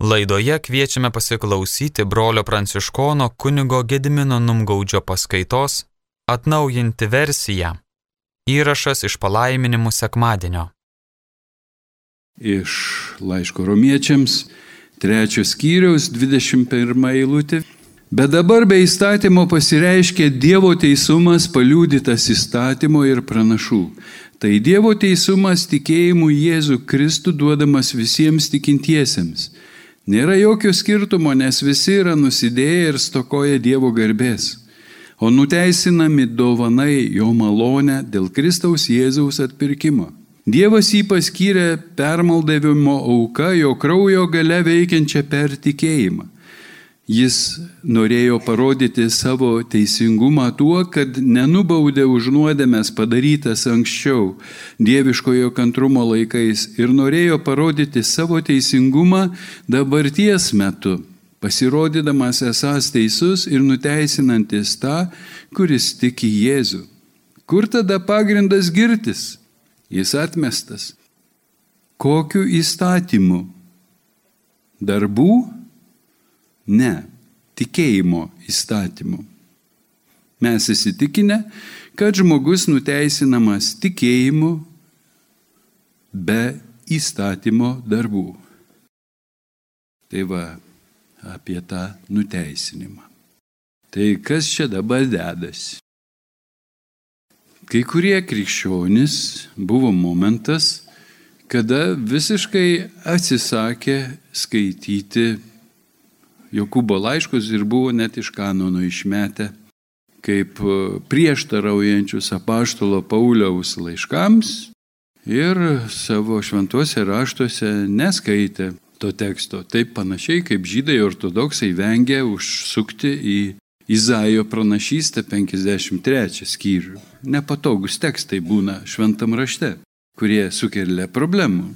Laidoje kviečiame pasiklausyti brolio pranciškono kunigo Gedimino Numgaudžio paskaitos Atnaujinti versiją. Įrašas iš palaiminimų sekmadienio. Iš laiško romiečiams, trečios skyriaus, 21 eilutė. Bet dabar be įstatymo pasireiškia Dievo teisumas paliūdytas įstatymo ir pranašų. Tai Dievo teisumas tikėjimu Jėzų Kristų duodamas visiems tikintiesiems Nėra jokio skirtumo, nes visi yra nusidėję ir stokoja Dievo garbės, o nuteisinami dovanai jo malonę dėl Kristaus Jėzaus atpirkimo. Dievas jį paskyrė permaldavimo auka, jo kraujo gale veikiančią per tikėjimą. Jis norėjo parodyti savo teisingumą tuo, kad nenubaudė už nuodėmės padarytas anksčiau dieviškojo kantrumo laikais ir norėjo parodyti savo teisingumą dabarties metu, pasirodydamas esas teisus ir nuteisinantis tą, kuris tiki Jėzų. Kur tada pagrindas girtis? Jis atmestas. Kokiu įstatymu? Darbų? Ne, tikėjimo įstatymu. Mes įsitikinę, kad žmogus nuteisinamas tikėjimu be įstatymo darbų. Tai va apie tą nuteisinimą. Tai kas čia dabar dedasi? Kai kurie krikščionys buvo momentas, kada visiškai atsisakė skaityti Jokūbo laiškus ir buvo net iš kanono išmetę kaip e, prieštaraujančius apaštalo Pauliaus laiškams ir savo šventuose raštuose neskaitė to teksto. Taip panašiai kaip žydai ortodoksai vengia užsukti į Izaijo pranašystę 53 skyrių. Nepatogus tekstai būna šventam rašte, kurie sukelia problemų.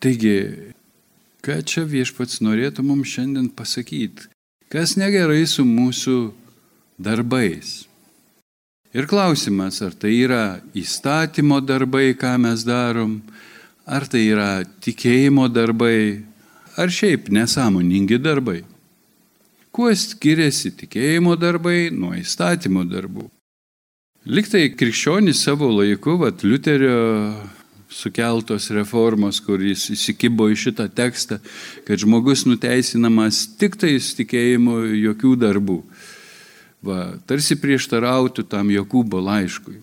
Taigi Ką čia viešpats norėtų mums šiandien pasakyti? Kas negerai su mūsų darbais? Ir klausimas, ar tai yra įstatymo darbai, ką mes darom, ar tai yra tikėjimo darbai, ar šiaip nesąmoningi darbai. Kuo skiriasi tikėjimo darbai nuo įstatymo darbų? Liktai krikščionys savo laiku, vat Liuterio sukeltos reformos, kuris įsikibo į šitą tekstą, kad žmogus nuteisinamas tik tais tikėjimu jokių darbų. Va, tarsi prieštarautų tam Jokūbo laiškui.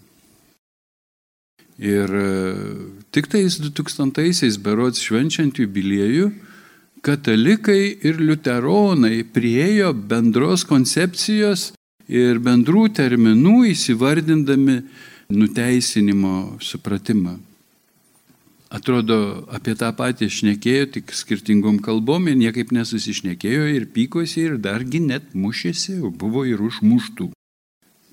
Ir e, tik tais 2000-aisiais berods švenčiant jubiliejų, katalikai ir liuteronai priejo bendros koncepcijos ir bendrų terminų įsivardindami nuteisinimo supratimą atrodo apie tą patį šnekėjo, tik skirtingom kalbom ir niekaip nesusišnekėjo ir pykosi ir dargi net mušėsi, buvo ir užmuštų.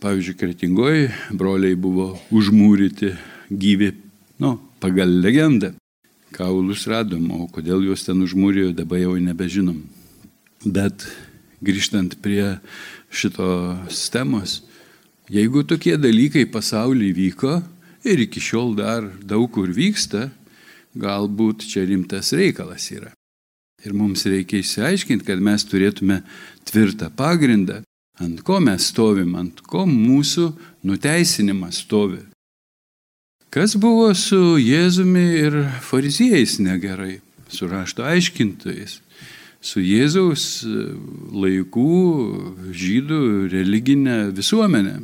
Pavyzdžiui, kretingoji broliai buvo užmūryti gyvi, nu, pagal legendą. Kaulus radom, o kodėl juos ten užmūrėjo, dabar jau nebežinom. Bet grįžtant prie šitos temos, jeigu tokie dalykai pasaulyje vyko ir iki šiol dar daug kur vyksta, galbūt čia rimtas reikalas yra. Ir mums reikia išsiaiškinti, kad mes turėtume tvirtą pagrindą, ant ko mes stovim, ant ko mūsų nuteisinimas stovi. Kas buvo su Jėzumi ir fariziejais negerai, su rašto aiškintojais, su Jėzaus laikų žydų religinė visuomenė.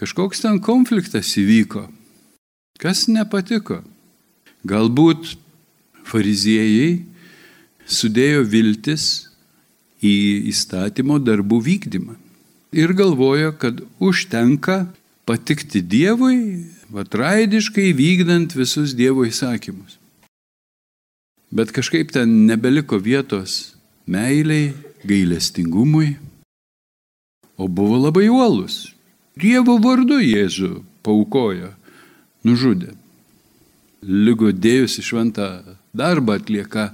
Kažkoks ten konfliktas įvyko. Kas nepatiko? Galbūt fariziejai sudėjo viltis į įstatymo darbų vykdymą ir galvojo, kad užtenka patikti Dievui, vatraidiškai vykdant visus Dievo įsakymus. Bet kažkaip ten nebeliko vietos meiliai, gailestingumui, o buvo labai uolus. Dievo vardu Jėzų paukojo, nužudė lygo dėjusi šventą darbą atlieka,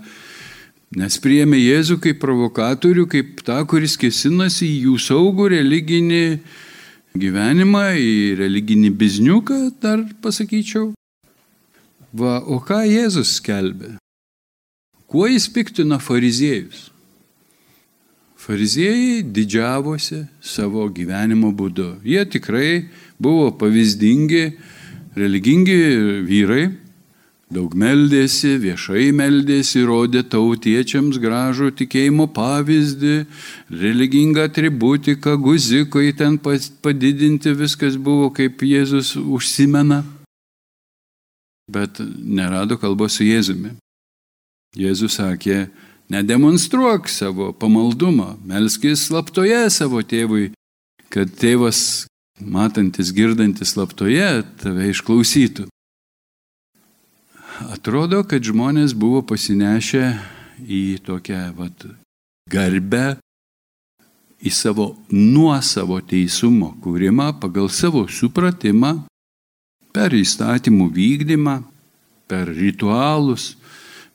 nes priėmė Jėzų kaip provokatorių, kaip tą, kuris kėsinasi į jų saugų religinį gyvenimą, į religinį bizniuką, dar pasakyčiau. Va, o ką Jėzus skelbė? Kuo jis piktino fariziejus? Fariziejai didžiavosi savo gyvenimo būdu. Jie tikrai buvo pavyzdingi, religingi vyrai, daug meldėsi, viešai meldėsi, rodė tautiečiams gražų tikėjimo pavyzdį, religingą atributiką, guzikai ten padidinti, viskas buvo kaip Jėzus užsimena. Bet nerado kalbos su Jėzumi. Jėzus sakė, nedemonstruok savo pamaldumą, melskis slaptoje savo tėvui, kad tėvas, matantis, girdantis slaptoje, tave išklausytų. Atrodo, kad žmonės buvo pasinešę į tokią vat, garbę, į savo nuosavo teisumo kūrimą pagal savo supratimą, per įstatymų vykdymą, per ritualus,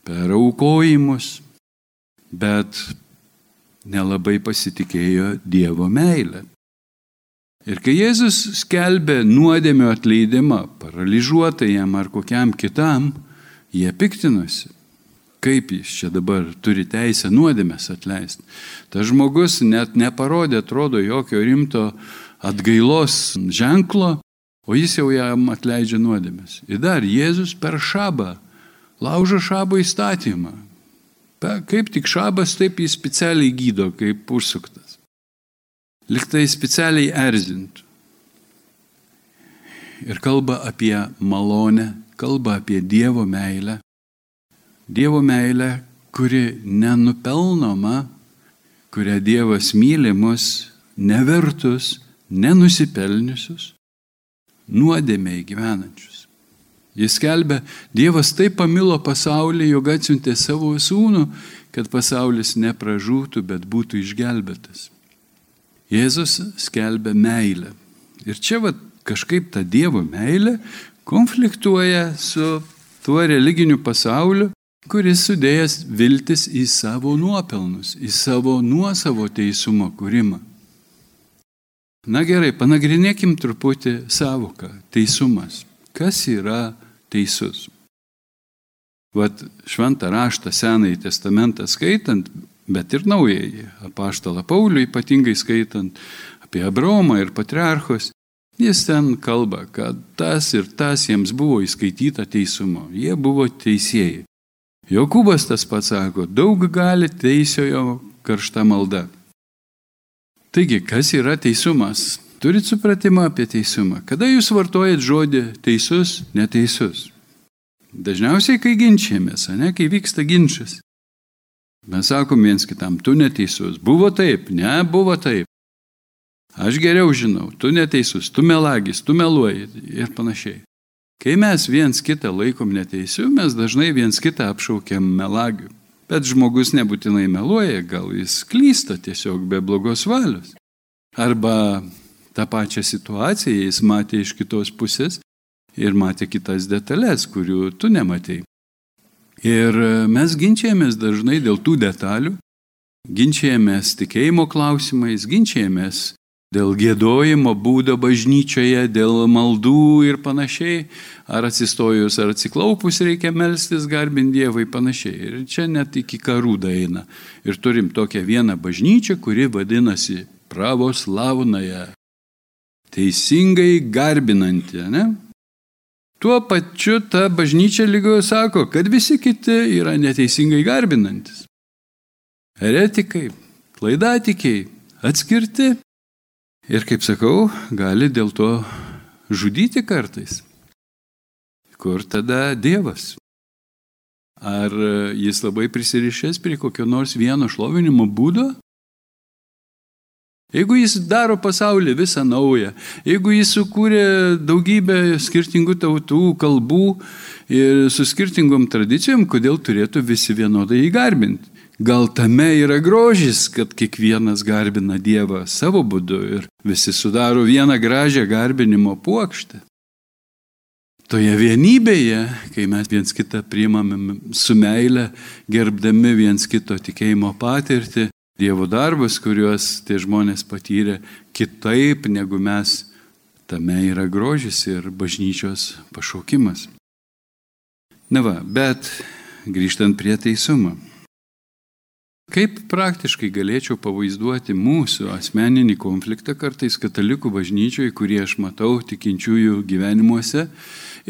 per aukojimus, bet nelabai pasitikėjo Dievo meilę. Ir kai Jėzus skelbė nuodėmio atleidimą paralyžiuotajam ar kokiam kitam, jie piktinosi. Kaip jis čia dabar turi teisę nuodėmės atleisti? Tas žmogus net neparodė, atrodo, jokio rimto atgailos ženklo, o jis jau jam atleidžia nuodėmės. Ir dar Jėzus per šabą laužo šabo įstatymą. Kaip tik šabas, taip jis specialiai gydo, kaip užsuktas. Liktai specialiai erzintų. Ir kalba apie malonę, kalba apie Dievo meilę. Dievo meilę, kuri nenupelnoma, kurią Dievas myli mus, nevertus, nenusipelniusius, nuodėmiai gyvenančius. Jis kelbė, Dievas taip pamilo pasaulį, jog atsiuntė savo sūnų, kad pasaulis nepražūtų, bet būtų išgelbėtas. Jėzus skelbė meilę. Ir čia va, kažkaip ta Dievo meilė konfliktuoja su tuo religiniu pasauliu, kuris sudėjęs viltis į savo nuopelnus, į savo nuosavo teisumo kūrimą. Na gerai, panagrinėkim truputį savoką - teisumas. Kas yra teisus. Vat šventą raštą Senąjį testamentą skaitant, bet ir naująjį, apaštalą Paulių ypatingai skaitant apie Abraomą ir patriarchus, jis ten kalba, kad tas ir tas jiems buvo įskaityta teisumo, jie buvo teisėjai. Jokūbas tas pats sako, daug gali teisiojo karšta malda. Taigi, kas yra teisumas? Turit supratimą apie teisumą. Kada jūs vartojat žodį teisus, neteisus? Dažniausiai, kai ginčiamės, ne, kai vyksta ginčas. Mes sakom viens kitam, tu neteisus. Buvo taip, ne, buvo taip. Aš geriau žinau, tu neteisus, tu melagis, tu meluoji ir panašiai. Kai mes viens kitą laikom neteisiu, mes dažnai viens kitą apšaukiam melagiu. Bet žmogus nebūtinai meluoja, gal jis klysta tiesiog be blogos valios. Arba tą pačią situaciją jis matė iš kitos pusės ir matė kitas detalės, kurių tu nematei. Ir mes ginčiamės dažnai dėl tų detalių, ginčiamės tikėjimo klausimais, ginčiamės dėl gėdojimo būdo bažnyčioje, dėl maldų ir panašiai, ar atsistojus, ar atsiklaupus reikia melstis, garbinti Dievą ir panašiai. Ir čia net iki karų daina. Ir turim tokią vieną bažnyčią, kuri vadinasi pravoslavnąją teisingai garbinanti, ne? Tuo pačiu ta bažnyčia lygoje sako, kad visi kiti yra neteisingai garbinantis. Eretikai, klaidatikiai, atskirti ir, kaip sakau, gali dėl to žudyti kartais. Kur tada Dievas? Ar jis labai prisirišęs prie kokio nors vieno šlovinimo būdo? Jeigu jis daro pasaulį visą naują, jeigu jis sukūrė daugybę skirtingų tautų, kalbų ir su skirtingom tradicijom, kodėl turėtų visi vienodai įgarbinti? Gal tame yra grožis, kad kiekvienas garbina Dievą savo būdu ir visi sudaro vieną gražią garbinimo puokštę. Toje vienybėje, kai mes viens kitą priimame su meile, gerbdami viens kito tikėjimo patirtį, Dievo darbus, kuriuos tie žmonės patyrė kitaip negu mes, tame yra grožis ir bažnyčios pašaukimas. Na va, bet grįžtant prie teisumo. Kaip praktiškai galėčiau pavaizduoti mūsų asmeninį konfliktą kartais katalikų bažnyčioje, kurį aš matau tikinčiųjų gyvenimuose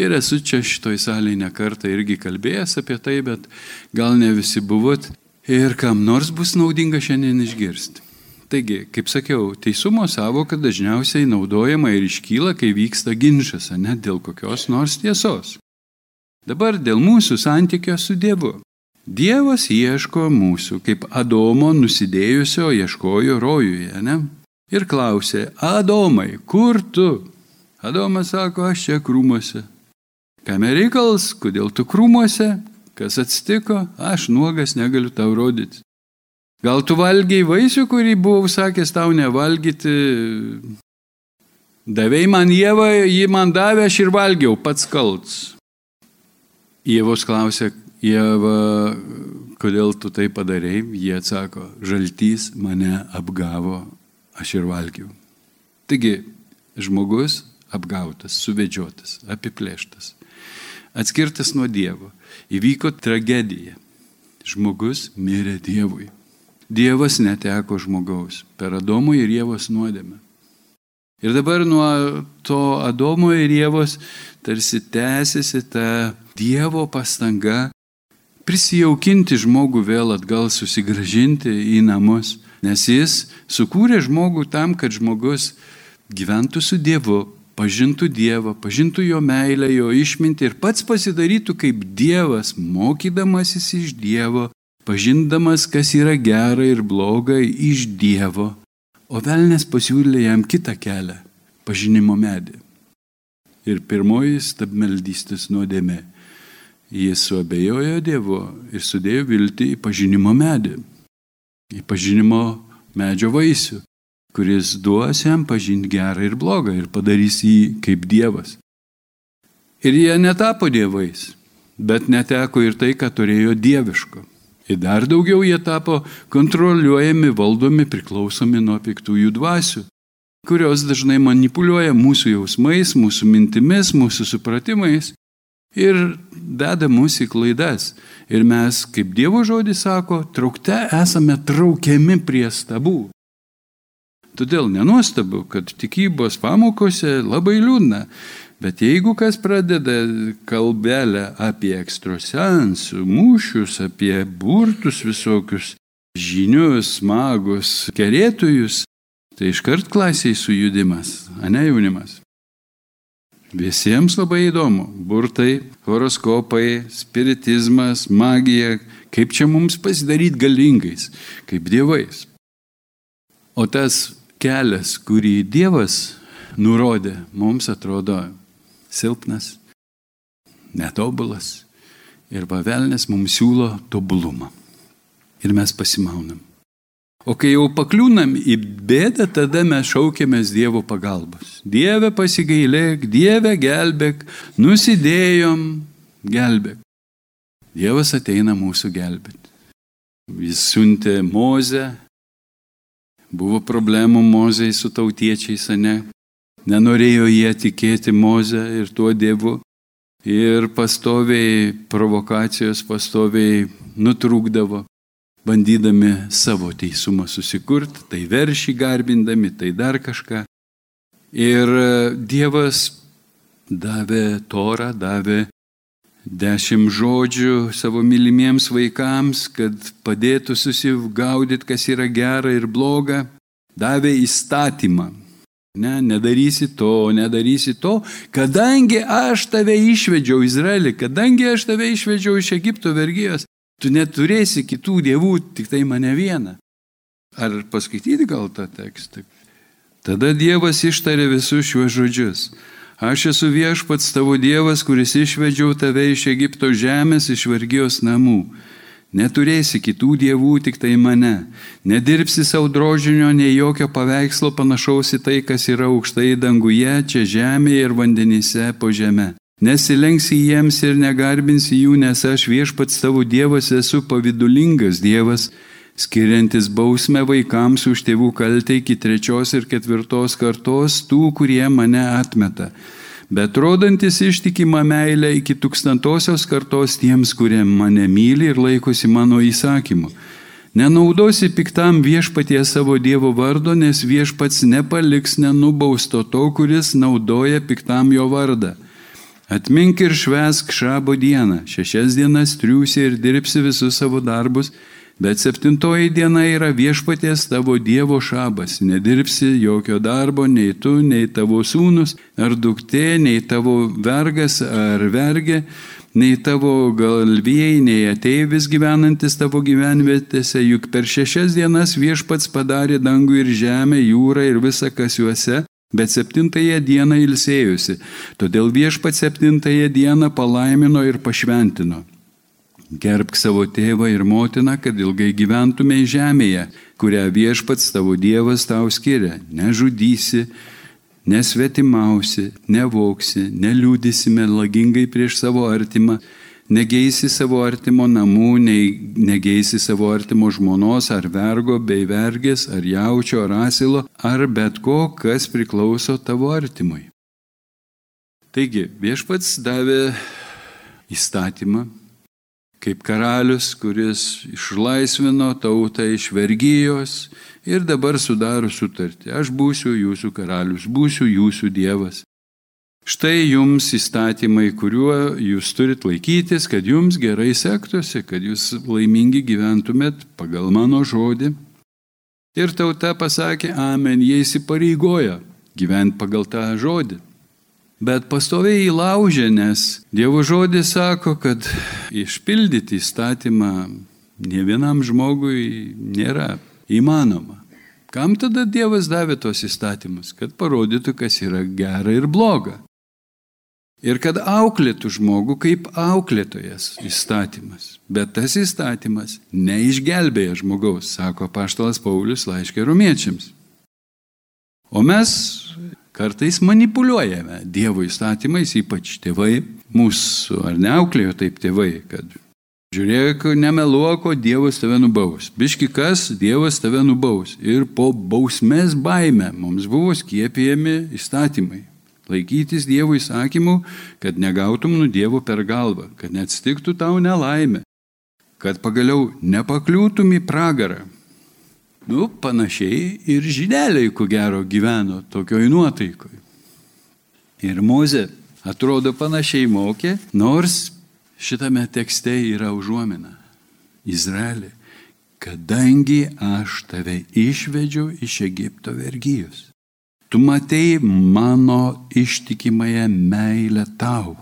ir esu čia šitoj salėje nekartą irgi kalbėjęs apie tai, bet gal ne visi buvot ir kam nors bus naudinga šiandien išgirsti. Taigi, kaip sakiau, teisumo savoka dažniausiai naudojama ir iškyla, kai vyksta ginčas, ne dėl kokios nors tiesos. Dabar dėl mūsų santykio su Dievu. Dievas ieško mūsų, kaip Adomo nusidėjusio ieškojo rojuje, ne? Ir klausė, Adomai, kur tu? Adomas sako, aš čia krūmuose. Kam reikals, kodėl tu krūmuose? Kas atsitiko? Aš nuogas negaliu tau rodyti. Gal tu valgiai vaisių, kurį buvau sakęs tau nevalgyti? Davėjai man Jėvą, jį man davė, aš ir valgiau, pats kalts. Jėvos klausė, Jėva, kodėl tu tai padarėjai? Jie atsako, žaltys mane apgavo, aš ir valgiau. Taigi, žmogus apgautas, suvedžiotas, apiplėštas, atskirtas nuo Dievo. Įvyko tragedija. Žmogus mirė Dievui. Dievas neteko žmogaus per Adomo ir Jėvos nuodėmę. Ir dabar nuo to Adomo ir Jėvos tarsi tęsiasi ta Dievo pastanga prisijaukinti žmogų vėl atgal, susigražinti į namus, nes jis sukūrė žmogų tam, kad žmogus gyventų su Dievu, pažintų Dievą, pažintų jo meilę, jo išmintį ir pats pasidarytų kaip Dievas, mokydamasis iš Dievo, pažindamas, kas yra gera ir bloga iš Dievo. O velnės pasiūlė jam kitą kelią - pažinimo medį. Ir pirmoji stabmeldystės nuodėmė Jis suabejojo Dievu ir sudėjo viltį į pažinimo medį, į pažinimo medžio vaisių, kuris duos jam pažinti gerą ir blogą ir padarys jį kaip Dievas. Ir jie netapo dievais, bet neteko ir tai, ką turėjo dieviško. Ir dar daugiau jie tapo kontroliuojami, valdomi, priklausomi nuo piktųjų dvasių, kurios dažnai manipuliuoja mūsų jausmais, mūsų mintimis, mūsų supratimais ir deda mus į klaidas. Ir mes, kaip Dievo žodis sako, traukte esame traukiami prie stabų. Todėl nenuostabu, kad tikybos pamokose labai liūdna. Bet jeigu kas pradeda kalbelę apie ekstrosensų, mūšius, apie burtus visokius, žinius, magus, kerėtojus, tai iškart klasiai sujudimas, a ne jaunimas. Visiems labai įdomu. Burtai, horoskopai, spiritizmas, magija, kaip čia mums pasidaryti galingais, kaip dievais. O tas kelias, kurį Dievas nurodė, mums atrodo silpnas, netobulas ir pavelnės mums siūlo tobulumą. Ir mes pasimaunam. O kai jau pakliūnam į bėdą, tada mes šaukėmės Dievo pagalbos. Dieve pasigailėk, Dieve gelbėk, nusidėjom, gelbėk. Dievas ateina mūsų gelbėti. Jis siuntė Mozę, buvo problemų Mozei su tautiečiais, ne? Nenorėjo jie tikėti Mozę ir tuo Dievu. Ir pastoviai provokacijos, pastoviai nutrūkdavo bandydami savo teisumą susikurti, tai veršį garbindami, tai dar kažką. Ir Dievas davė torą, davė dešimt žodžių savo mylimiems vaikams, kad padėtų susigaudyti, kas yra gera ir bloga. Davė įstatymą. Ne, nedarysi to, nedarysi to, kadangi aš tave išvedžiau Izraelį, kadangi aš tave išvedžiau iš Egipto vergyjos, Tu neturėsi kitų dievų, tik tai mane vieną. Ar paskaityti gal tą tekstą? Tada Dievas ištarė visus šiuos žodžius. Aš esu viešpats tavo Dievas, kuris išvedžiau tave iš Egipto žemės, iš vergijos namų. Neturėsi kitų dievų, tik tai mane. Nedirbsi savo drožinio, nei jokio paveikslo panašaus į tai, kas yra aukštai danguje, čia žemėje ir vandenyse po žemę. Nesilenksi jiems ir negarbinsi jų, nes aš viešpats tavo Dievas esu pavidulingas Dievas, skiriantis bausmę vaikams už tėvų kaltę iki trečios ir ketvirtos kartos tų, kurie mane atmeta. bet rodantis ištikimą meilę iki tūkstantosios kartos tiems, kurie mane myli ir laikosi mano įsakymų. Nenaudosi piktam viešpatie savo Dievo vardo, nes viešpats nepaliks nenubausto to, kuris naudoja piktam jo vardą. Atmink ir švesk šabo dieną, šešias dienas triūsi ir dirbsi visus savo darbus, bet septintoji diena yra viešpaties tavo Dievo šabas. Nedirbsi jokio darbo, nei tu, nei tavo sūnus, ar duktė, nei tavo vergas ar vergė, nei tavo galvėjai, nei ateivis gyvenantis tavo gyvenvietėse, juk per šešias dienas viešpats padarė dangų ir žemę, jūrą ir visą, kas juose, bet septintąją dieną ilsėjusi. Todėl viešpats septintąją dieną palaimino ir pašventino. Gerbk savo tėvą ir motiną, kad ilgai gyventumei žemėje, kurią viešpats tavo Dievas tau skiria. Nežudysi, nesvetimausi, nevoksi, neliūdisi melagingai prieš savo artimą, negeisi savo artimo namų, negeisi savo artimo žmonos ar vergo, bei vergės, ar jaučio, ar asilo, ar bet ko, kas priklauso tavo artimui. Taigi, viešpats davė įstatymą, kaip karalius, kuris išlaisvino tautą iš vergyjos ir dabar sudaro sutartį. Aš būsiu jūsų karalius, būsiu jūsų dievas. Štai jums įstatymai, kuriuo jūs turit laikytis, kad jums gerai sektųsi, kad jūs laimingi gyventumėt pagal mano žodį. Ir tauta pasakė, amen, jie įsipareigoja gyventi pagal tą žodį. Bet pastoviai įlaužė, nes Dievo žodis sako, kad išpildyti įstatymą ne vienam žmogui nėra įmanoma. Kam tada Dievas davė tos įstatymus? Kad parodytų, kas yra gera ir bloga. Ir kad auklėtų žmogų kaip auklėtojas įstatymas. Bet tas įstatymas neišgelbėja žmogaus, sako paštalas Paulius laiškė rumiečiams. O mes kartais manipuliuojame Dievo įstatymais, ypač tėvai, mūsų ar neauklėjo taip tėvai, kad Žiūrėk, nemeluok, o Dievas tave nubaus. Biški kas, Dievas tave nubaus. Ir po bausmės baime mums buvo skiepijami įstatymai. Laikytis Dievo įsakymų, kad negautum nu Dievo per galvą, kad neatsitiktų tau nelaimė, kad pagaliau nepakliūtum į pragarą. Nu, panašiai ir žydeliai, ko gero, gyveno tokioj nuotaikoj. Ir Moze atrodo panašiai mokė, nors Šitame tekste yra užuomina. Izraeli, kadangi aš tave išvedžiau iš Egipto vergyjos, tu matei mano ištikimąją meilę tau.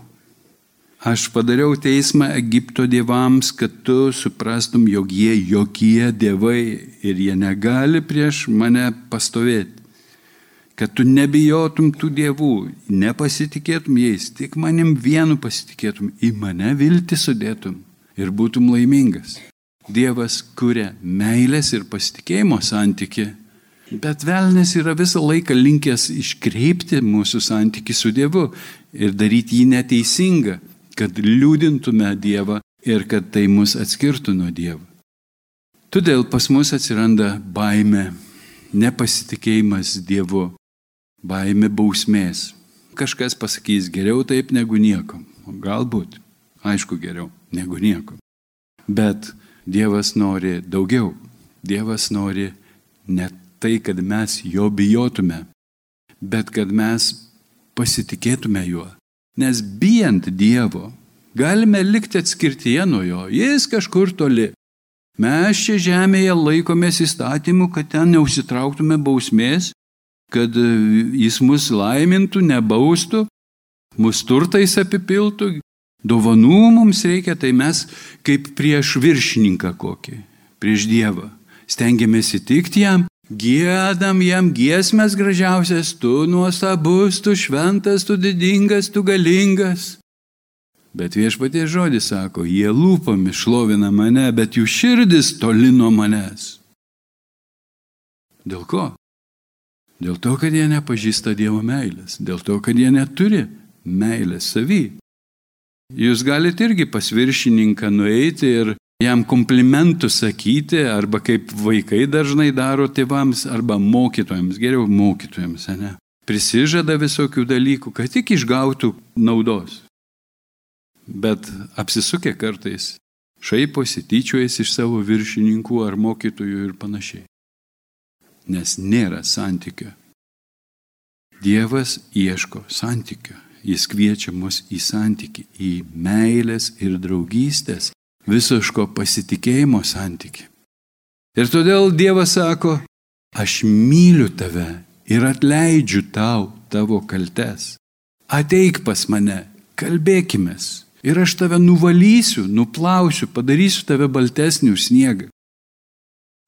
Aš padariau teismą Egipto dievams, kad tu suprastum, jog jie jokie dievai ir jie negali prieš mane pastovėti kad tu nebijotum tų dievų, nepasitikėtum jais, tik manim vienu pasitikėtum, į mane vilti sudėtum ir būtum laimingas. Dievas kuria meilės ir pasitikėjimo santyki, bet velnės yra visą laiką linkęs iškreipti mūsų santyki su Dievu ir daryti jį neteisingą, kad liūdintume Dievą ir kad tai mus atskirtų nuo Dievo. Todėl pas mus atsiranda baime, nepasitikėjimas Dievu, baime bausmės. Kažkas pasakys geriau taip negu nieko. Galbūt, aišku, geriau negu nieko. Bet Dievas nori daugiau. Dievas nori ne tai, kad mes jo bijotume, bet kad mes pasitikėtume juo. Nes bijant Dievo, galime likti atskirtyje nuo jo. Jis kažkur toli. Mes čia žemėje laikomės įstatymų, kad ten neusitrauktume bausmės, kad jis mus laimintų, nebaustų, mus turtais apipiltų, dovanų mums reikia, tai mes kaip prieš viršininką kokį, prieš Dievą. Stengiamės įtikti jam, gėdam jam giesmės gražiausias, tu nuostabus, tu šventas, tu didingas, tu galingas. Bet viešpatie žodis sako, jie lūpomis šlovina mane, bet jų širdis toli nuo manęs. Dėl ko? Dėl to, kad jie nepažįsta Dievo meilės, dėl to, kad jie neturi meilės savy. Jūs galite irgi pas viršininką nueiti ir jam komplimentų sakyti, arba kaip vaikai dažnai daro tėvams, arba mokytojams, geriau mokytojams, ne? prisižada visokių dalykų, kad tik išgautų naudos. Bet apsisukę kartais šaiposi, tyčiojasi iš savo viršininkų ar mokytojų ir panašiai. Nes nėra santykio. Dievas ieško santykio. Jis kviečia mus į santyki, į meilės ir draugystės, visoško pasitikėjimo santyki. Ir todėl Dievas sako, aš myliu tave ir atleidžiu tau tavo kaltes. Ateik pas mane, kalbėkime. Ir aš tave nuvalysiu, nuplausiu, padarysiu tave baltesnį už sniegą.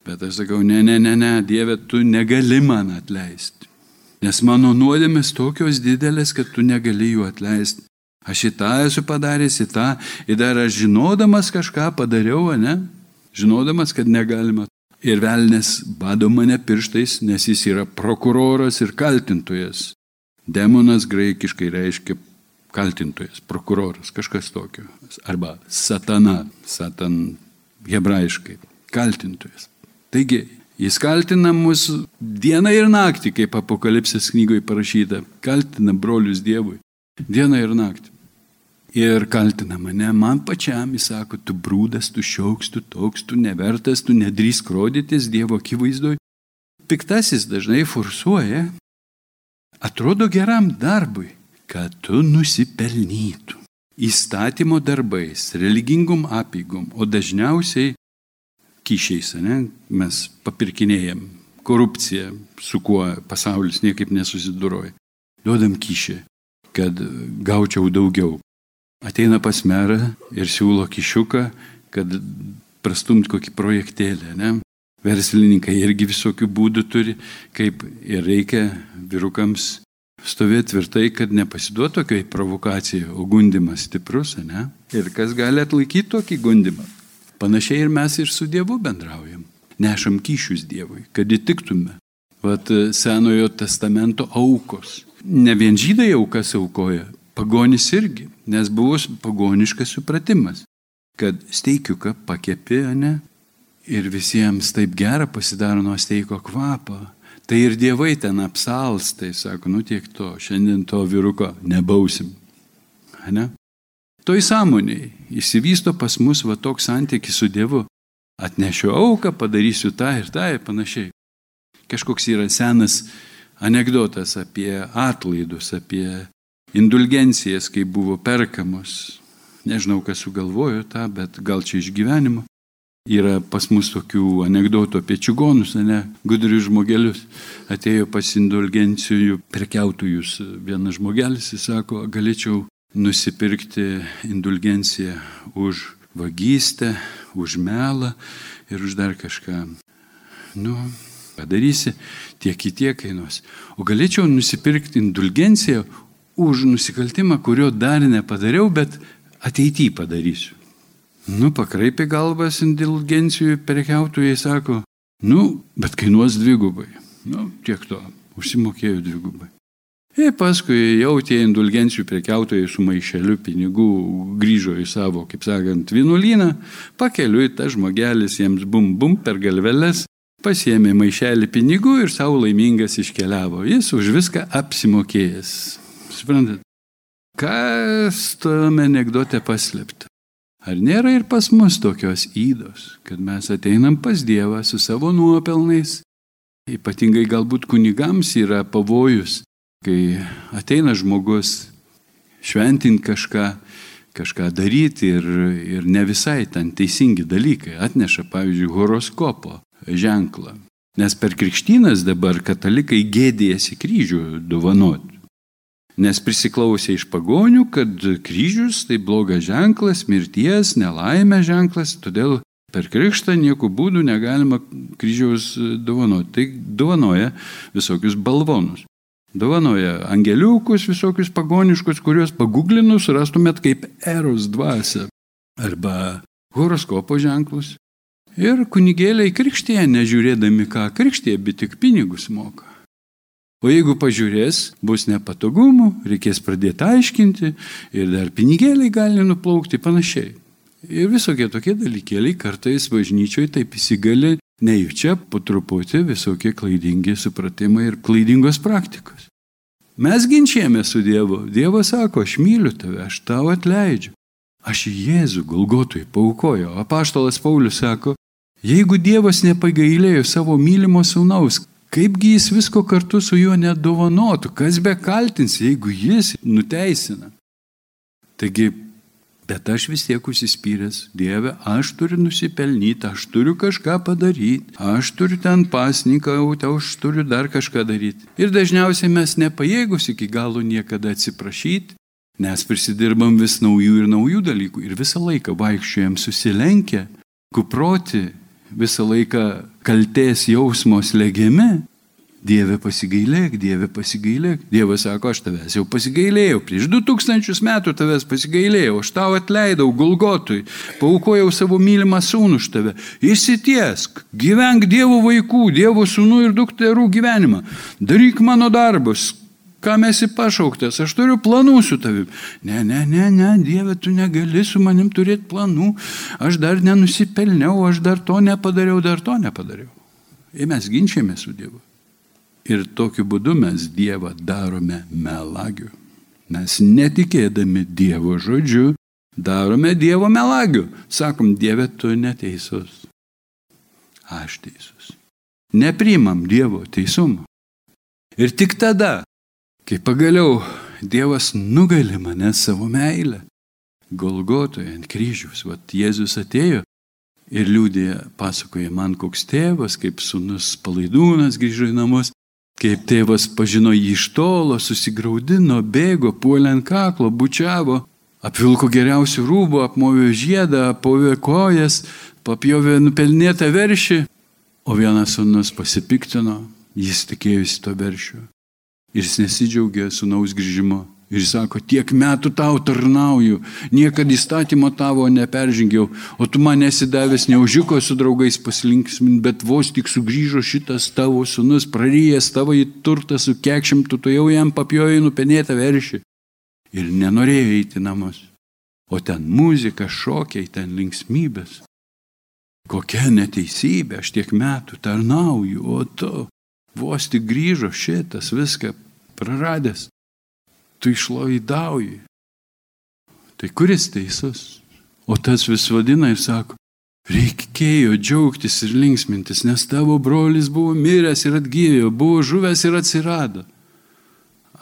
Bet aš sakau, ne, ne, ne, ne, Dieve, tu negali man atleisti. Nes mano nuodėmės tokios didelės, kad tu negali jų atleisti. Aš į tą esu padaręs, į tą, ir dar aš žinodamas kažką padariau, ne? Žinodamas, kad negalima. Ir velnės bado mane pirštais, nes jis yra prokuroras ir kaltintojas. Demonas graikiškai reiškia kaltintojas, prokuroras, kažkas tokio. Arba satana, satan hebrajiškai, kaltintojas. Taigi, Jis kaltina mus dieną ir naktį, kaip apokalipsės knygoje parašyta. Kaltina brolius Dievui. Dieną ir naktį. Ir kaltina mane, man pačiam, jis sako, tu brūdas, tu šiauks, tu toks, tu nevertas, tu nedrįsk rodytis Dievo akivaizdoj. Piktasis dažnai forsuoja, atrodo geram darbui, kad tu nusipelnytum. Įstatymo darbais, religingum apygum, o dažniausiai kyšiais, ne? mes papirkinėjom korupciją, su kuo pasaulis niekaip nesusiduroja. Duodam kyšį, kad gaučiau daugiau. Ateina pas merą ir siūlo kišiuką, kad prastumt kokį projektėlį. Ne? Verslininkai irgi visokių būdų turi, kaip ir reikia vyrukams stovėti tvirtai, kad nepasiduotų tokiai provokacijai, o gundimas stiprus, ne? Ir kas gali atlaikyti tokį gundimą? Panašiai ir mes ir su Dievu bendraujam. Nešam kyšius Dievui, kad įtiktume. Vat e, Senojo testamento aukos. Ne vien žydai aukas aukoja, pagonis irgi, nes buvo pagoniškas supratimas, kad steikiuką pakepi, ne? Ir visiems taip gera pasidaro nuo steiko kvapą. Tai ir dievai ten apsals, tai sako, nu tiek to, šiandien to vyruko nebausim. Ne? Toj sąmoniai įsivysto pas mus va toks santykis su Dievu. Atnešiu auką, padarysiu tą ir tą ir panašiai. Kažkoks yra senas anegdotas apie atlaidus, apie indulgencijas, kai buvo perkamos. Nežinau, kas sugalvojo tą, bet gal čia iš gyvenimo. Yra pas mus tokių anegdotų apie čigonus, ne, gudrius žmogelius. Atėjo pas indulgencijų prekiautojus vienas žmogelis, jis sako, galėčiau nusipirkti indulgenciją už vagystę, už melą ir už dar kažką. Nu, padarysi, tiek į tiek kainuos. O galėčiau nusipirkti indulgenciją už nusikaltimą, kurio dar nepadariau, bet ateityje padarysiu. Nu, pakraipė galvas indulgencijų prekiautojai, sako, nu, bet kainuos dvigubai. Nu, tiek to, užsimokėjau dvigubai. Ir paskui jau tie indulgencijų prekiautojai su maišeliu pinigų grįžo į savo, kaip sakant, vienuolyną, pakeliui tas žmogelis jiems bum bum per galveles, pasiemė maišelį pinigų ir savo laimingas iškeliavo. Jis už viską apsimokėjęs. Suprantat? Kas tome anegdote paslėpta? Ar nėra ir pas mus tokios įdos, kad mes ateinam pas Dievą su savo nuopelnais? Ypatingai galbūt kunigams yra pavojus kai ateina žmogus šventinti kažką, kažką daryti ir, ir ne visai ten teisingi dalykai, atneša, pavyzdžiui, horoskopo ženklą. Nes per krikštynas dabar katalikai gėdėjasi kryžių dovanoti. Nes prisiklausė iš pagonių, kad kryžius tai blogas ženklas, mirties, nelaimė ženklas, todėl per krikštą nieku būdų negalima kryžiaus dovanoti. Tai dovanoja visokius balvonus. Dovanoja angeliukus visokius pagoniškus, kuriuos paguglinus rastumėt kaip eros dvasia arba horoskopo ženklus. Ir kunigėliai krikštėje, nežiūrėdami ką krikštėje, bet tik pinigus moka. O jeigu pažiūrės, bus nepatogumų, reikės pradėti aiškinti ir dar pinigėliai gali nuplaukti panašiai. Ir visokie tokie dalykėliai kartais bažnyčioje taip įsigali nejučia po truputį visokie klaidingi supratimai ir klaidingos praktikos. Mes ginčiame su Dievu. Dievas sako, aš myliu tave, aš tau atleidžiu. Aš Jėzų Golgotui paukoju. Apaštalas Paulius sako, jeigu Dievas nepagailėjo savo mylimo sūnaus, kaipgi jis visko kartu su juo nedovanotų, kas be kaltins, jeigu jis nuteisina. Taigi Bet aš vis tiek užsispyręs, Dieve, aš turiu nusipelnyti, aš turiu kažką padaryti, aš turiu ten pasnikauti, aš turiu dar kažką daryti. Ir dažniausiai mes nepajėgus iki galo niekada atsiprašyti, nes prisidirbam vis naujų ir naujų dalykų ir visą laiką vaikščiojam susilenkę, kuproti, visą laiką kalties jausmos legiami Dieve pasigailėk, Dieve pasigailėk. Dievas sako, aš tavęs jau pasigailėjau. Prieš 2000 metų tavęs pasigailėjau. Aš tau atleidau Gulgotui. Paukojau savo mylimą sūnų už tave. Įsitiesk. Gyvenk Dievo vaikų, Dievo sūnų ir dukterų gyvenimą. Daryk mano darbus. Kam esi pašauktas, aš turiu planų su tavim. Ne, ne, ne, ne, Dieve, tu negali su manim turėti planų. Aš dar nenusipelniau, aš dar to nepadariau, dar to nepadariau. Ir mes ginčiame su Dievu. Ir tokiu būdu mes Dievą darome melagiu. Mes netikėdami Dievo žodžiu darome Dievo melagiu. Sakom, Dieve, tu neteisus. Aš teisus. Neprimam Dievo teisumo. Ir tik tada, kai pagaliau Dievas nugali mane savo meilę, Golgotoje ant kryžiaus, vad Jėzus atėjo ir liūdė, pasakoja man koks tėvas, kaip sunus palaidūnas grįžo į namus Kaip tėvas pažino jį iš tolo, susigaudino, bėgo, puolė ant kaklo, bučiavo, apvilko geriausių rūbų, apmovė žiedą, apmovė kojas, papjovė nupelnėtą veršį, o vienas sunus pasipiktino, jis tikėjusi to veršiu. Ir jis nesidžiaugė sunaus grįžimo. Ir sako, tiek metų tau tarnauju, niekada įstatymo tavo neperžengiau, o tu man nesidavęs neužiko su draugais pasilinksmin, bet vos tik sugrįžo šitas tavo sunus, praryjęs tavo į turtą su kekšim, tu to jau jam papjojai nupenėtą veršį. Ir nenorėjo eiti namus. O ten muzika, šokiai, ten linksmybės. Kokia neteisybė, aš tiek metų tarnauju, o tu vos tik grįžo šitas viską praradęs tu išlaidauji. Tai kuris teisus? O tas vis vadina ir sako, reikėjo džiaugtis ir linksmintis, nes tavo brolis buvo miręs ir atgyjo, buvo žuvęs ir atsirado.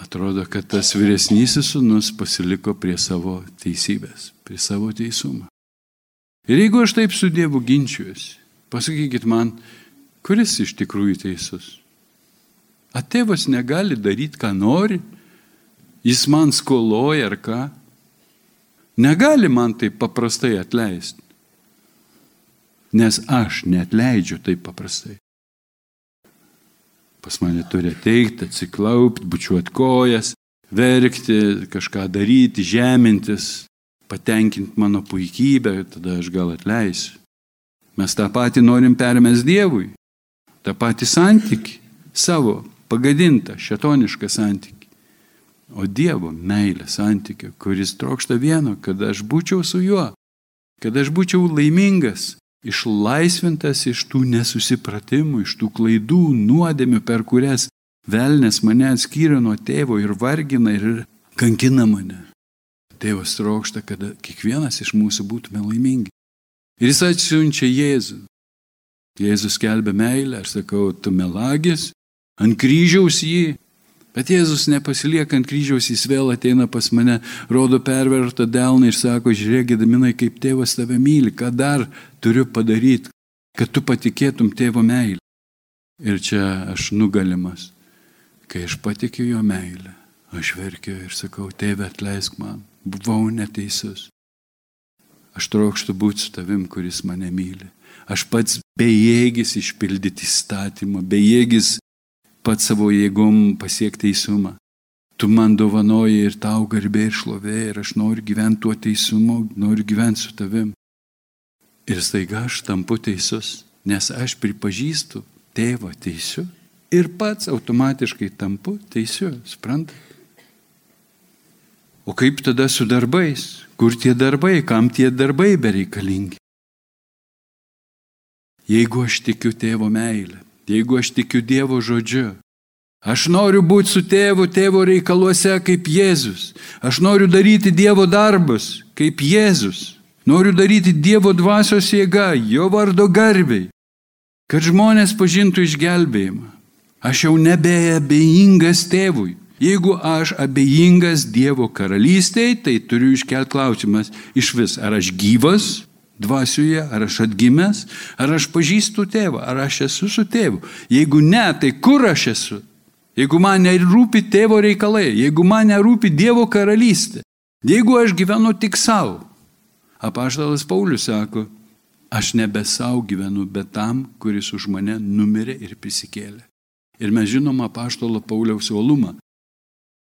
Atrodo, kad tas vyresnysis sunus pasiliko prie savo teisybės, prie savo teisumo. Ir jeigu aš taip su Dievu ginčiuosi, pasakykit man, kuris iš tikrųjų teisus? Atėvas negali daryti, ką nori, jis man skoloja ar ką. Negali man taip paprastai atleisti. Nes aš netleidžiu taip paprastai. Pas mane turi ateiti, atsiklaupti, bučiuoti kojas, verkti, kažką daryti, žemintis, patenkinti mano puikybę, tada aš gal atleisiu. Mes tą patį norim permės Dievui. tą patį santyki savo, pagadintą, šetonišką santyki o Dievo meilė santykio, kuris trokšta vieno, kad aš būčiau su juo, kad aš būčiau laimingas, išlaisvintas iš tų nesusipratimų, iš tų klaidų, nuodėmių, per kurias velnės mane atskyrė nuo tėvo ir vargina ir kankina mane. Tėvas trokšta, kad kiekvienas iš mūsų būtume laimingi. Ir jis atsiunčia Jėzų. Jėzus kelbė meilę, aš sakau, tu melagis, ant kryžiaus jį Bet Jėzus nepasilieka ant kryžiaus, jis vėl ateina pas mane, rodo pervertą delną ir sako, žiūrėk, Gedaminai, kaip tėvas tave myli, ką dar turiu padaryti, kad tu patikėtum tėvo meilę. Ir čia aš nugalimas, kai aš patikiu jo meilę, aš verkiu ir sakau, tėve atleisk man, buvau neteisus. Aš trokštų būti su tavim, kuris mane myli. Aš pats bejėgis išpildyti įstatymą, bejėgis pats savo jėgom pasiekti teisumą. Tu man dovanoji ir tau garbė ir šlovė ir aš noriu gyventi tuo teisumu, noriu gyventi su tavim. Ir staiga aš tampu teisus, nes aš pripažįstu tėvą teisiu ir pats automatiškai tampu teisiu, suprantate? O kaip tada su darbais? Kur tie darbai, kam tie darbai bereikalingi? Jeigu aš tikiu tėvo meilę, Jeigu aš tikiu Dievo žodžiu, Aš noriu būti su tėvu tėvo reikaluose kaip Jėzus. Aš noriu daryti Dievo darbus kaip Jėzus. Noriu daryti Dievo dvasios jėga, jo vardo garbiai, kad žmonės pažintų išgelbėjimą. Aš jau nebeabejingas tėvui. Jeigu aš abejingas Dievo karalystėje, tai turiu iškelti klausimas iš vis, ar aš gyvas dvasioje, ar aš atgimęs, ar aš pažįstu tėvą, ar aš esu su tėvu. Jeigu ne, tai kur aš esu? Jeigu man nerūpi tėvo reikalai, jeigu man nerūpi Dievo karalystė, jeigu aš gyvenu tik savo. Apaštalas Paulius sako, aš nebe savo gyvenu, bet tam, kuris už mane numirė ir prisikėlė. Ir mes žinom apaštalo Pauliaus uolumą.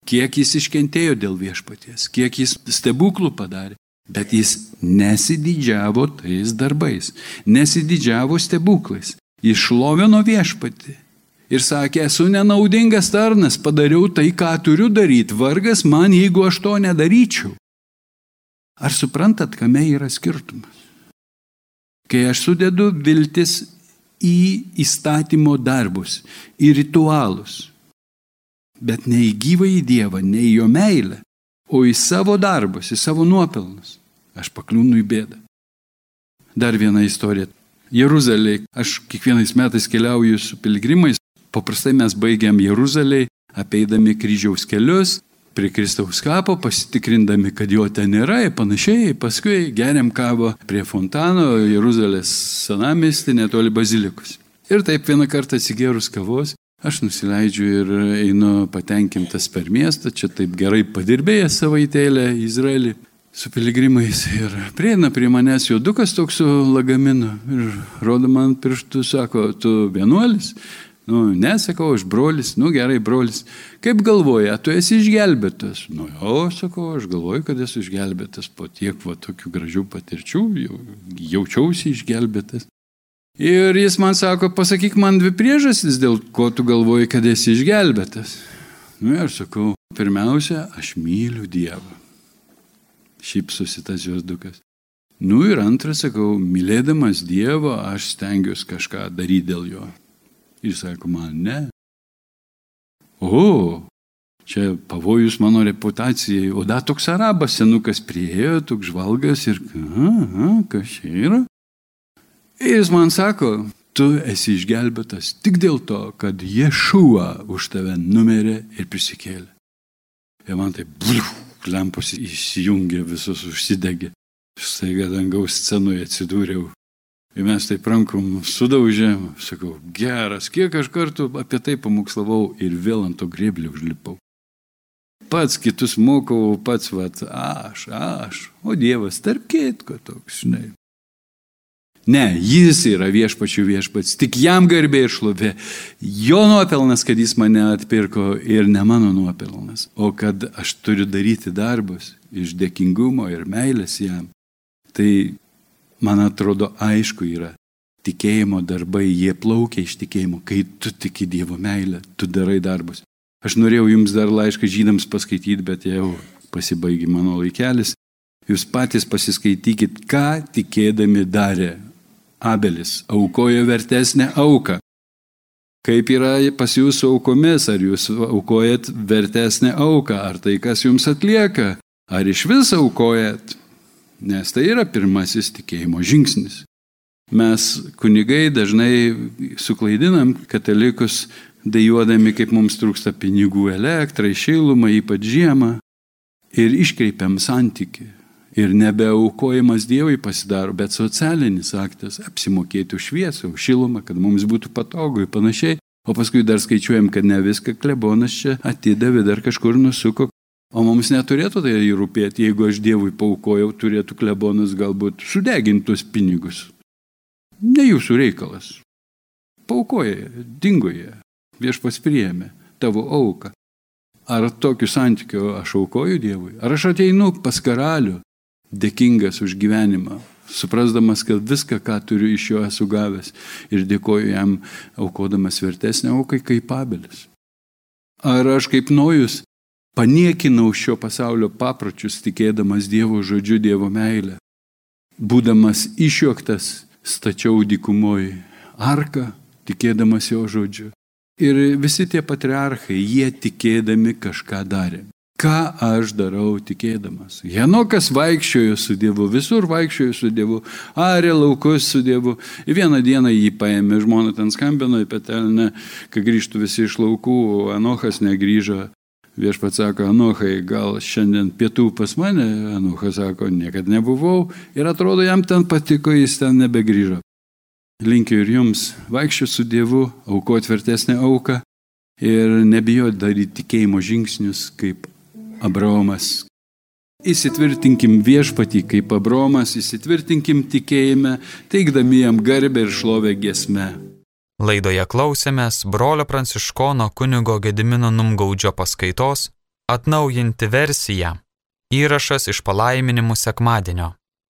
Kiek jis iškentėjo dėl viešpaties, kiek jis stebuklų padarė, bet jis nesididžiavo tais darbais, nesididžiavo stebuklais. Jis šlovino viešpatį ir sakė, esu nenaudingas tarnas, padariau tai, ką turiu daryti, vargas man, jeigu aš to nedaryčiau. Ar suprantat, kame yra skirtumas? Kai aš sudedu viltis į įstatymo darbus, į ritualus, bet ne į gyvą į Dievą, ne į jo meilę, o į savo darbus, į savo nuopelnus, aš pakliūnu į bėdą. Dar viena istorija. Jeruzalėje, aš kiekvienais metais keliauju su piligrimais, paprastai mes baigiam Jeruzalėje, apeidami kryžiaus kelius, prie Kristaus kapo, pasitikrindami, kad jo ten nėra ir panašiai, paskui geriam kavą prie fontano Jeruzalės senamesti netoli bazilikos. Ir taip vieną kartą atsigėrus kavos, aš nusileidžiu ir einu patenkintas per miestą, čia taip gerai padirbėjęs savaitėlę Izraelį su piligrimais ir prieina prie manęs juodukas toks su lagaminu ir rodo man pirštų, sako, tu vienuolis, Nu, nesakau, aš brolis, nu gerai, brolis. Kaip galvoja, tu esi išgelbėtas? Nu, jo, sakau, aš galvoju, kad esu išgelbėtas po tiek va tokių gražių patirčių, jau, jaučiausi išgelbėtas. Ir jis man sako, pasakyk man dvi priežastis, dėl ko tu galvoji, kad esi išgelbėtas. Nu, ir sakau, pirmiausia, aš myliu Dievą. Šypsosi tas jos dukas. Nu ir antra, sakau, mylėdamas Dievą, aš stengiuosi kažką daryti dėl jo. Jis sako, man ne. O, čia pavojus mano reputacijai. O da toks arabas senukas priejo, toks žvalgas ir, aha, kas čia yra? Ir jis man sako, tu esi išgelbėtas tik dėl to, kad Ješua už tave numerė ir prisikėlė. Ir man tai, bluf, lempos įsijungė, visus užsidegė. Staiga dangaus scenoje atsidūriau Ir mes taip rankom sudaužėm, sakau, geras, kiek aš kartų apie tai pamokslavau ir vėl ant to grėblio užlipau. Pats kitus mokau, pats vat, aš, aš, o Dievas tarp kitko toks, žinai. Ne, jis yra viešpačių viešpats, tik jam garbė ir šlovė. Jo nuopelnas, kad jis mane atpirko ir ne mano nuopelnas, o kad aš turiu daryti darbus iš dėkingumo ir meilės jam. Tai man atrodo, aišku yra. Tikėjimo darbai, jie plaukia iš tikėjimo, kai tu tiki Dievo meilę, tu darai darbus. Aš norėjau jums dar laišką žydams paskaityti, bet jau pasibaigė mano laikelis. Jūs patys pasiskaitykit, ką tikėdami darė. Abelis aukojo vertesnę auką. Kaip yra pas jūsų aukomis, ar jūs aukojat vertesnę auką, ar tai, kas jums atlieka, ar iš vis aukojat nes tai yra pirmasis tikėjimo žingsnis. Mes kunigai dažnai suklaidinam katalikus, dėjuodami, kaip mums trūksta pinigų elektrai, šilumą, ypač žiemą, ir iškreipiam santyki. Ir nebeaukojimas Dievui pasidaro, bet socialinis aktas - apsimokėti už šviesą, už šilumą, kad mums būtų patogu ir panašiai. O paskui dar skaičiuojam, kad ne viską klebonas čia atidavė, dar kažkur nusuko, O mums neturėtų tai rūpėti, jeigu aš Dievui paukojau, turėtų klebonas galbūt sudegintus pinigus. Ne jūsų reikalas. Paukoja, dingoje, viešpas priėmė tavo auką. Ar tokiu santykiu aš aukoju Dievui? Ar aš ateinu pas karalių, dėkingas už gyvenimą, suprasdamas, kad viską, ką turiu iš jo esu gavęs ir dėkoju jam aukodamas vertesnę aukai kaip abelis. Ar aš kaip nojus paniekinau šio pasaulio papročius, tikėdamas Dievo žodžiu, Dievo meilę. Būdamas išjuoktas, stačiau dykumoje arką, tikėdamas jo žodžiu. Ir visi tie patriarchai, jie tikėdami kažką darė. Ką aš darau tikėdamas? Henokas vaikščiojo su Dievu, visur vaikščiojo su Dievu, arė laukus su Dievu. Ir vieną dieną jį paėmė, žmona ten skambino į petelnę, kai grįžtų visi iš laukų, Anochas negryžo. Viešpats sako, Anochai, gal šiandien pietų pas mane, Anochas sako, niekada nebuvau ir atrodo jam ten patiko, jis ten nebegrįžo. Linkiu ir jums vaikščioti su Dievu, aukoti vertesnę auką ir nebijoti daryti tikėjimo žingsnius kaip Abraomas. Įsitvirtinkim viešpatį kaip Abromas, įsitvirtinkim tikėjime, teikdami jam garbę ir šlovę gesme. Laidoje klausėmės brolio pranciškono kunigo Gedimino Numgaudžio paskaitos Atnaujinti versiją. Įrašas iš palaiminimų sekmadienio.